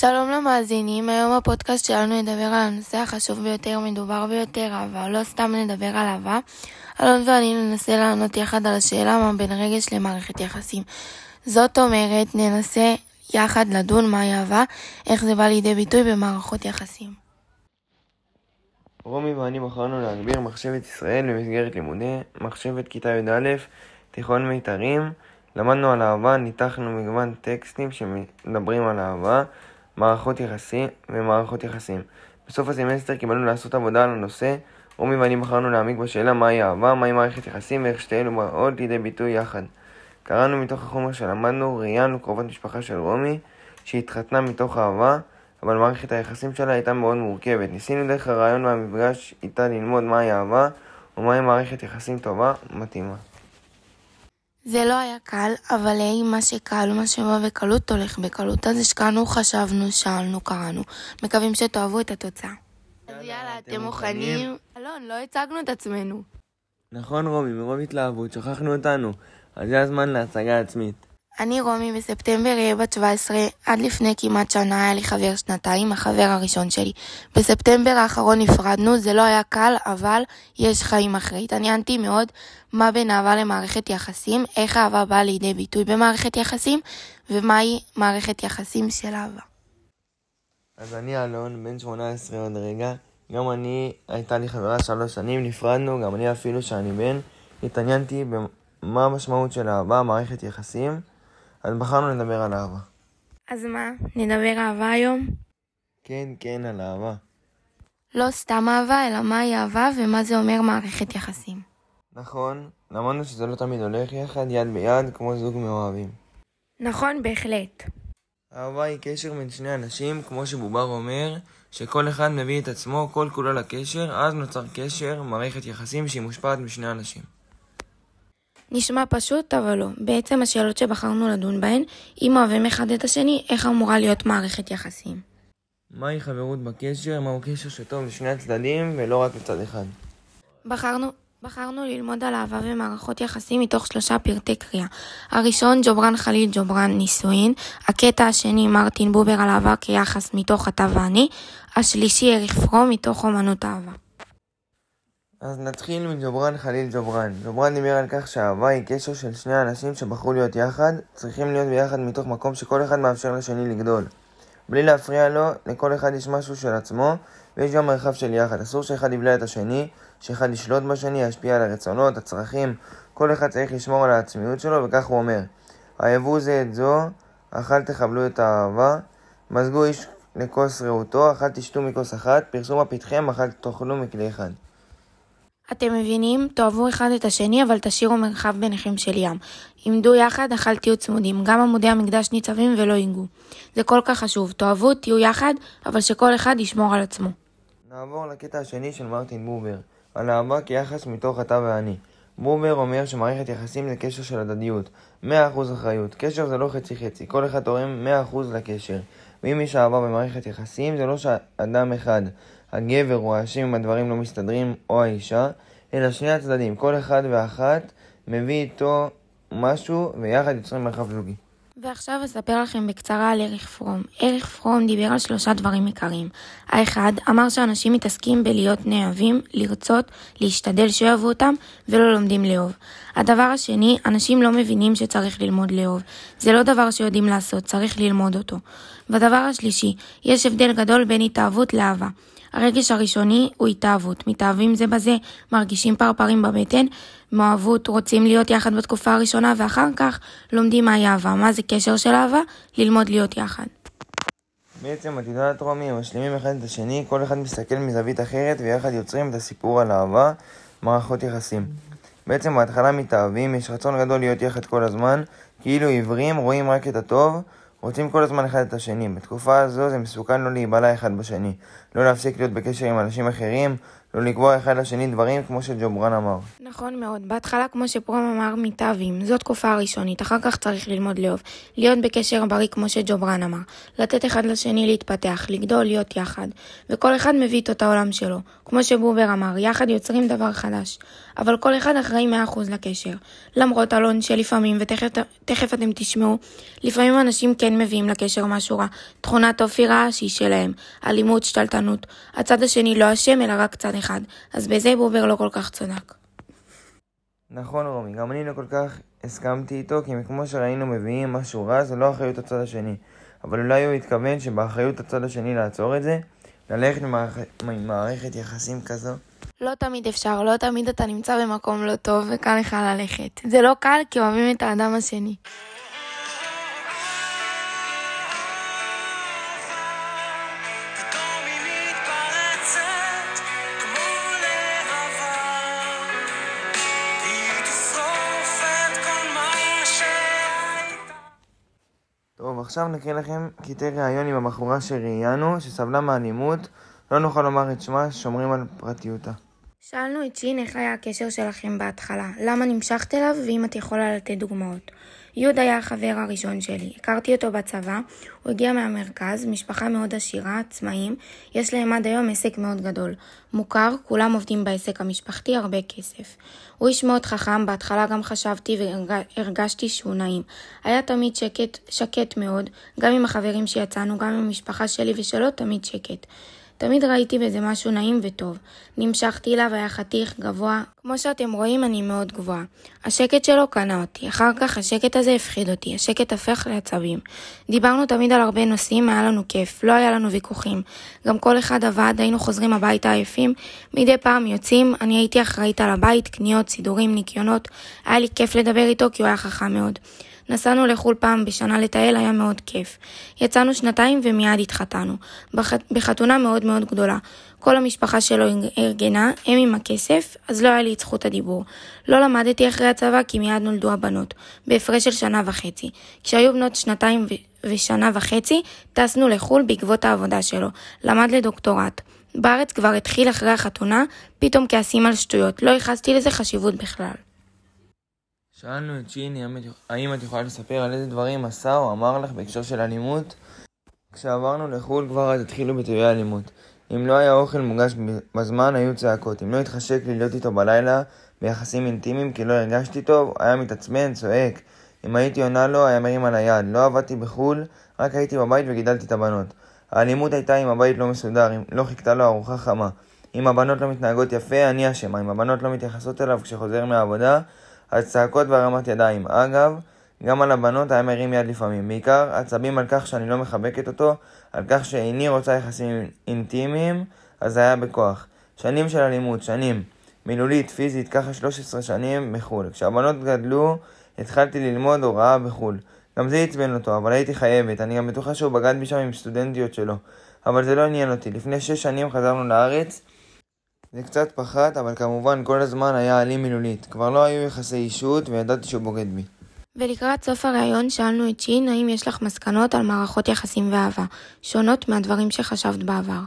שלום למאזינים, היום הפודקאסט שלנו ידבר על הנושא החשוב ביותר, מדובר ביותר אהבה, לא סתם נדבר על אהבה. אלון ואני ננסה לענות יחד על השאלה מה בין רגש למערכת יחסים. זאת אומרת, ננסה יחד לדון מהי אהבה, איך זה בא לידי ביטוי במערכות יחסים. רומי ואני בחרנו להגביר מחשבת ישראל במסגרת לימודי מחשבת כיתה י"א, תיכון מיתרים. למדנו על אהבה, ניתחנו מגוון טקסטים שמדברים על אהבה, מערכות יחסים ומערכות יחסים. בסוף הסמסטר קיבלנו לעשות עבודה על הנושא. רומי ואני בחרנו להעמיק בשאלה מהי אהבה, מהי מערכת יחסים ואיך שתי אלו באות לידי ביטוי יחד. קראנו מתוך החומר שלמדנו, ראיינו קרובת משפחה של רומי, שהתחתנה מתוך אהבה, אבל מערכת היחסים שלה הייתה מאוד מורכבת. ניסינו דרך הרעיון והמפגש איתה ללמוד מהי אהבה ומהי מערכת יחסים טובה, מתאימה. זה לא היה קל, אבל היי, מה שקל, מה שבא בקלות, הולך בקלות. אז השקענו, חשבנו, שאלנו, קראנו. מקווים שתאהבו את התוצאה. אז יאללה, אתם מוכנים? אלון, לא הצגנו את עצמנו. נכון רומי, מרוב התלהבות, שכחנו אותנו. אז זה הזמן להצגה עצמית. אני רומי, בספטמבר אהיה בת 17. עד לפני כמעט שנה היה לי חבר שנתיים, החבר הראשון שלי. בספטמבר האחרון נפרדנו, זה לא היה קל, אבל יש חיים אחרי. התעניינתי מאוד מה בין אהבה למערכת יחסים, איך אהבה באה לידי ביטוי במערכת יחסים, ומהי מערכת יחסים של אהבה. אז אני אלון, בן 18 עוד רגע. גם אני, הייתה לי חברה שלוש שנים, נפרדנו, גם אני אפילו שאני בן. התעניינתי במה המשמעות של אהבה, מערכת יחסים. אז בחרנו לדבר על אהבה. אז מה, נדבר אהבה היום? כן, כן, על אהבה. לא סתם אהבה, אלא מהי אהבה ומה זה אומר מערכת יחסים. נכון, למדנו שזה לא תמיד הולך יחד, יד ביד, כמו זוג מאוהבים. נכון, בהחלט. אהבה היא קשר בין שני אנשים, כמו שבובר אומר, שכל אחד מביא את עצמו כל כולו לקשר, אז נוצר קשר, מערכת יחסים שהיא מושפעת משני אנשים. נשמע פשוט, אבל לא. בעצם השאלות שבחרנו לדון בהן, אם אוהבים אחד את השני, איך אמורה להיות מערכת יחסים. מהי חברות בקשר, מהו קשר שטוב לשני הצדדים ולא רק לצד אחד. בחרנו, בחרנו ללמוד על אהבה ומערכות יחסים מתוך שלושה פרטי קריאה. הראשון, ג'ובראן חליל ג'ובראן נישואין. הקטע השני, מרטין בובר על אהבה כיחס מתוך אתה ואני. השלישי, אריך פרום מתוך אומנות אהבה. אז נתחיל מג'ובראן חליל ג'ובראן. ג'ובראן דיבר על כך שאהבה היא קשר של שני אנשים שבחרו להיות יחד, צריכים להיות ביחד מתוך מקום שכל אחד מאפשר לשני לגדול. בלי להפריע לו, לכל אחד יש משהו של עצמו, ויש גם מרחב של יחד. אסור שאחד יבלע את השני, שאחד ישלוט בשני, ישפיע על הרצונות, הצרכים. כל אחד צריך לשמור על העצמיות שלו, וכך הוא אומר: אהבו זה את זו, אכל תכבלו את האהבה, מזגו איש לכוס רעותו, אכל תשתו מכוס אחת, פרסום הפתחם, אכל תאכלו מכלי אחד. אתם מבינים? תאהבו אחד את השני, אבל תשאירו מרחב ביניכם של ים. עמדו יחד, אכל תהיו צמודים. גם עמודי המקדש ניצבים ולא ייגעו. זה כל כך חשוב. תאהבו, תהיו יחד, אבל שכל אחד ישמור על עצמו. נעבור לקטע השני של מרטין בובר, על אהבה כיחס מתוך אתה ואני. בובר אומר שמערכת יחסים זה קשר של הדדיות, 100% אחריות. קשר זה לא חצי חצי, כל אחד תורם 100% לקשר. ואם יש אהבה במערכת יחסים, זה לא שאדם אחד, הגבר הוא האשם אם הדברים לא מסתדרים, או האישה, אלא שני הצדדים, כל אחד ואחת מביא איתו משהו, ויחד יוצרים מרחב זוגי. ועכשיו אספר לכם בקצרה על אריך פרום. אריך פרום דיבר על שלושה דברים עיקריים. האחד, אמר שאנשים מתעסקים בלהיות נאהבים, לרצות, להשתדל שאוהבו אותם, ולא לומדים לאהוב. הדבר השני, אנשים לא מבינים שצריך ללמוד לאהוב. זה לא דבר שיודעים לעשות, צריך ללמוד אותו. והדבר השלישי, יש הבדל גדול בין התאהבות לאהבה. הרגש הראשוני הוא התאהבות, מתאהבים זה בזה, מרגישים פרפרים בבטן, מאוהבות, רוצים להיות יחד בתקופה הראשונה, ואחר כך לומדים מהי אהבה, מה זה קשר של אהבה, ללמוד להיות יחד. בעצם את יודעת רומי, משלימים אחד את השני, כל אחד מסתכל מזווית אחרת, ויחד יוצרים את הסיפור על אהבה, מערכות יחסים. בעצם בהתחלה מתאהבים, יש רצון גדול להיות יחד כל הזמן, כאילו עיוורים, רואים רק את הטוב, רוצים כל הזמן אחד את השני. בתקופה הזו זה מסוכן לא להיבלע אחד בשני. לא להפסיק להיות בקשר עם אנשים אחרים, לא לקבוע אחד לשני דברים כמו שג'ובראן אמר. נכון מאוד. בהתחלה, כמו שפרום אמר, מתאהבים. זו תקופה הראשונית, אחר כך צריך ללמוד לאהוב. להיות בקשר בריא כמו שג'ובראן אמר. לתת אחד לשני להתפתח, לגדול, להיות יחד. וכל אחד מביא איתו את העולם שלו. כמו שבובר אמר, יחד יוצרים דבר חדש. אבל כל אחד אחראי 100% לקשר. למרות אלון שלפעמים, ותכף אתם תשמעו, לפעמים אנשים כן מביאים לקשר משהו רע. תכונת אופי רעה שהיא שלהם. אלימות, שתלטנות. הצד השני לא אשם, אלא רק צד אחד. אז בזה בובר לא כל כך צדק. נכון רומי, גם אני לא כל כך הסכמתי איתו, כי כמו שראינו מביאים משהו רע, זה לא אחריות הצד השני. אבל אולי הוא התכוון שבאחריות הצד השני לעצור את זה, ללכת ממערכת יחסים כזו. לא תמיד אפשר, לא תמיד אתה נמצא במקום לא טוב וקל לך ללכת. זה לא קל כי אוהבים את האדם השני. עכשיו נקריא לכם קטעי ראיון עם הבחורה שראיינו, שסבלה מאלימות, לא נוכל לומר את שמה, שומרים על פרטיותה. שאלנו את שין איך היה הקשר שלכם בהתחלה, למה נמשכת אליו, ואם את יכולה לתת דוגמאות. יוד היה החבר הראשון שלי, הכרתי אותו בצבא, הוא הגיע מהמרכז, משפחה מאוד עשירה, עצמאים, יש להם עד היום עסק מאוד גדול. מוכר, כולם עובדים בעסק המשפחתי, הרבה כסף. הוא איש מאוד חכם, בהתחלה גם חשבתי והרגשתי שהוא נעים. היה תמיד שקט, שקט מאוד, גם עם החברים שיצאנו, גם עם המשפחה שלי ושלו, תמיד שקט. תמיד ראיתי בזה משהו נעים וטוב. נמשכתי אליו, היה חתיך, גבוה. כמו שאתם רואים, אני מאוד גבוהה. השקט שלו קנה אותי. אחר כך השקט הזה הפחיד אותי. השקט הפך לעצבים. דיברנו תמיד על הרבה נושאים, היה לנו כיף. לא היה לנו ויכוחים. גם כל אחד עבד, היינו חוזרים הביתה עייפים. מדי פעם יוצאים, אני הייתי אחראית על הבית, קניות, סידורים, ניקיונות. היה לי כיף לדבר איתו כי הוא היה חכם מאוד. נסענו לחו"ל פעם בשנה לטייל, היה מאוד כיף. יצאנו שנתיים ומיד התחתנו. בח... בחתונה מאוד מאוד גדולה. כל המשפחה שלו ארגנה, הם עם הכסף, אז לא היה לי את זכות הדיבור. לא למדתי אחרי הצבא כי מיד נולדו הבנות, בהפרש של שנה וחצי. כשהיו בנות שנתיים ו... ושנה וחצי, טסנו לחו"ל בעקבות העבודה שלו. למד לדוקטורט. בארץ כבר התחיל אחרי החתונה, פתאום כעסים על שטויות. לא ייחסתי לזה חשיבות בכלל. שאלנו את שיני האם את יכולה לספר על איזה דברים עשה או אמר לך בהקשר של אלימות? כשעברנו לחו"ל כבר אז התחילו ביטויי אלימות. אם לא היה אוכל מוגש בזמן היו צעקות. אם לא התחשק לי להיות איתו בלילה ביחסים אינטימיים כי לא הרגשתי טוב, היה מתעצבן, צועק. אם הייתי עונה לו, היה מרים על היד. לא עבדתי בחו"ל, רק הייתי בבית וגידלתי את הבנות. האלימות הייתה אם הבית לא מסודר, אם לא חיכתה לו ארוחה חמה. אם הבנות לא מתנהגות יפה, אני אשמה. אם הבנות לא מתייחסות אליו כשחוזר מהעבודה, אז צעקות והרמת ידיים. אגב, גם על הבנות היה מרים יד לפעמים. בעיקר עצבים על כך שאני לא מחבקת אותו, על כך שאיני רוצה יחסים אינטימיים, אז זה היה בכוח. שנים של אלימות, שנים. מילולית, פיזית, ככה 13 שנים בחו"ל. כשהבנות גדלו, התחלתי ללמוד הוראה בחו"ל. גם זה עצבן אותו, אבל הייתי חייבת. אני גם בטוחה שהוא בגד בי שם עם סטודנטיות שלו. אבל זה לא עניין אותי. לפני 6 שנים חזרנו לארץ, זה קצת פחת, אבל כמובן כל הזמן היה אלים מילולית. כבר לא היו יחסי אישות וידעתי שהוא בוגד בי. ולקראת סוף הראיון שאלנו את שין האם יש לך מסקנות על מערכות יחסים ואהבה, שונות מהדברים שחשבת בעבר.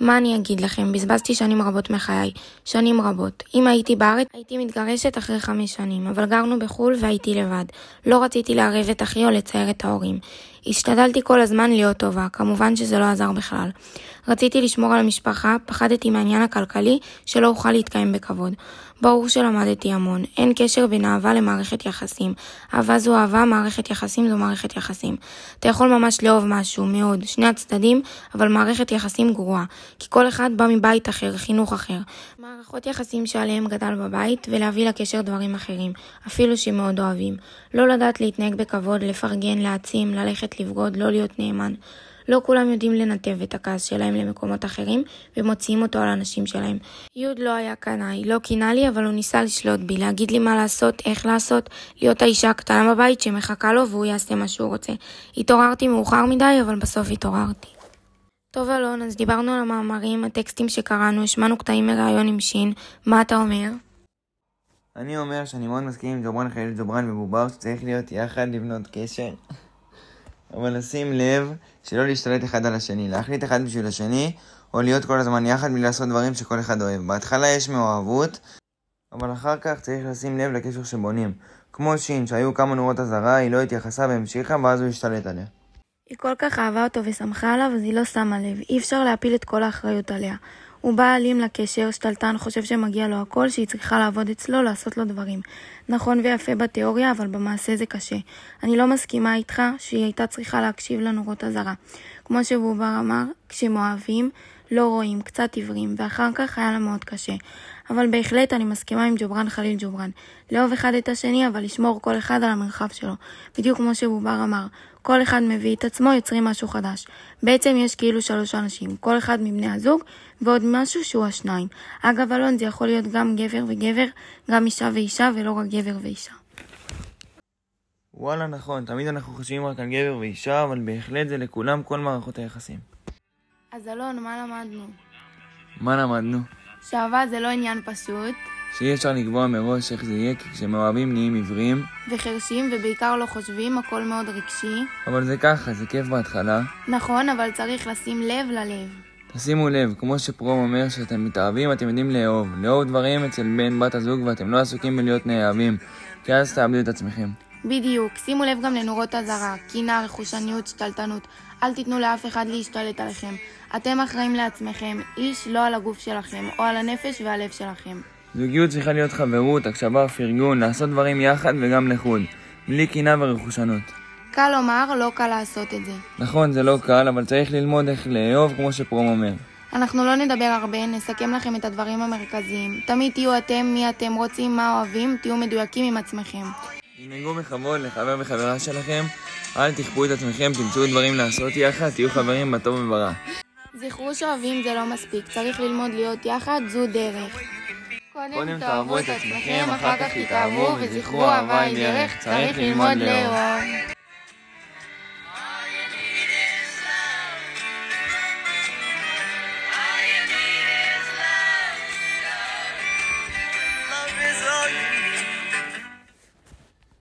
מה אני אגיד לכם, בזבזתי שנים רבות מחיי, שנים רבות. אם הייתי בארץ, הייתי מתגרשת אחרי חמש שנים, אבל גרנו בחו"ל והייתי לבד. לא רציתי לערב את אחי או לצייר את ההורים. השתדלתי כל הזמן להיות טובה, כמובן שזה לא עזר בכלל. רציתי לשמור על המשפחה, פחדתי מהעניין הכלכלי שלא אוכל להתקיים בכבוד. ברור שלמדתי המון, אין קשר בין אהבה למערכת יחסים. אהבה זו אהבה, מערכת יחסים זו מערכת יחסים. אתה יכול ממש לאהוב משהו, מאוד, שני הצדדים, אבל מערכת יחסים גרועה, כי כל אחד בא מבית אחר, חינוך אחר. מערכות יחסים שעליהם גדל בבית, ולהביא לקשר דברים אחרים, אפילו שמאוד אוהבים. לא לדעת להתנהג בכבוד, לפרגן, להעצים, ללכת לבגוד, לא להיות נאמן. לא כולם יודעים לנתב את הכעס שלהם למקומות אחרים, ומוציאים אותו על הנשים שלהם. יוד לא היה קנאי, לא קינה לי, אבל הוא ניסה לשלוט בי, להגיד לי מה לעשות, איך לעשות, להיות האישה הקטנה בבית שמחכה לו והוא יעשה מה שהוא רוצה. התעוררתי מאוחר מדי, אבל בסוף התעוררתי. טוב אלון, אז דיברנו על המאמרים, הטקסטים שקראנו, השמענו קטעים מראיון עם שין, מה אתה אומר? אני אומר שאני מאוד מסכים עם ג'וברן חייל ג'וברן ובובר שצריך להיות יחד לבנות קשר. אבל לשים לב שלא להשתלט אחד על השני, להחליט אחד בשביל השני, או להיות כל הזמן יחד בלי לעשות דברים שכל אחד אוהב. בהתחלה יש מאוהבות, אבל אחר כך צריך לשים לב לקשר שבונים. כמו שין, שהיו כמה נורות אזהרה, היא לא התייחסה והמשיכה, ואז הוא השתלט עליה. היא כל כך אהבה אותו ושמחה עליו, אז היא לא שמה לב. אי אפשר להפיל את כל האחריות עליה. הוא בא אלים לקשר, שתלטן חושב שמגיע לו הכל, שהיא צריכה לעבוד אצלו, לעשות לו דברים. נכון ויפה בתיאוריה, אבל במעשה זה קשה. אני לא מסכימה איתך שהיא הייתה צריכה להקשיב לנורות אזהרה. כמו שבובר אמר, כשמאוהבים, לא רואים, קצת עיוורים, ואחר כך היה לה מאוד קשה. אבל בהחלט אני מסכימה עם ג'ובראן חליל ג'ובראן. לאהוב אחד את השני, אבל לשמור כל אחד על המרחב שלו. בדיוק כמו שבובר אמר, כל אחד מביא את עצמו, יוצרים משהו חדש. בעצם יש כאילו שלוש אנשים, כל אחד מבני הזוג, ועוד משהו שהוא השניים. אגב, אלון, זה יכול להיות גם גבר וגבר, גם אישה ואישה, ולא רק גבר ואישה. וואלה, נכון, תמיד אנחנו חושבים רק על גבר ואישה, אבל בהחלט זה לכולם כל מערכות היחסים. אז אלון, מה למדנו? מה למדנו? שאהבה זה לא עניין פשוט, שאי אפשר לקבוע מראש איך זה יהיה, כי כשמאוהבים נהיים עיוורים, וחרשים, ובעיקר לא חושבים, הכל מאוד רגשי. אבל זה ככה, זה כיף בהתחלה. נכון, אבל צריך לשים לב ללב. תשימו לב, כמו שפרום אומר שאתם מתאהבים, אתם יודעים לאהוב. לאהוב דברים אצל בן בת הזוג ואתם לא עסוקים בלהיות נאהבים, כי אז תאבדו את עצמכם. בדיוק, שימו לב גם לנורות אזהרה, קינה, רכושניות, שתלטנות. אל תיתנו לאף אחד להשתלט עליכם. אתם אחראים לעצמכם, איש לא על הגוף שלכם, או על הנפש והלב שלכם. זוגיות צריכה להיות חברות, הקשבה, פרגון, לעשות דברים יחד וגם לחוד. בלי קינה ורכושנות. קל לומר, לא קל לעשות את זה. נכון, זה לא קל, אבל צריך ללמוד איך לאהוב, כמו שפרום אומר. אנחנו לא נדבר הרבה, נסכם לכם את הדברים המרכזיים. תמיד תהיו אתם מי אתם רוצים, מה אוהבים, תהיו מדויקים עם עצמכם. תנהגו בכבוד לחבר וחברה שלכם, אל תכפו את עצמכם, תמצאו דברים לעשות יחד, תהיו חברים בטוב וברע. זכרו שאוהבים זה לא מספיק, צריך ללמוד להיות יחד, זו דרך. קודם תאהבו את עצמכם, אחר כך תתאהבו, וזכרו אהבה היא דרך, צריך ללמוד לאהוב.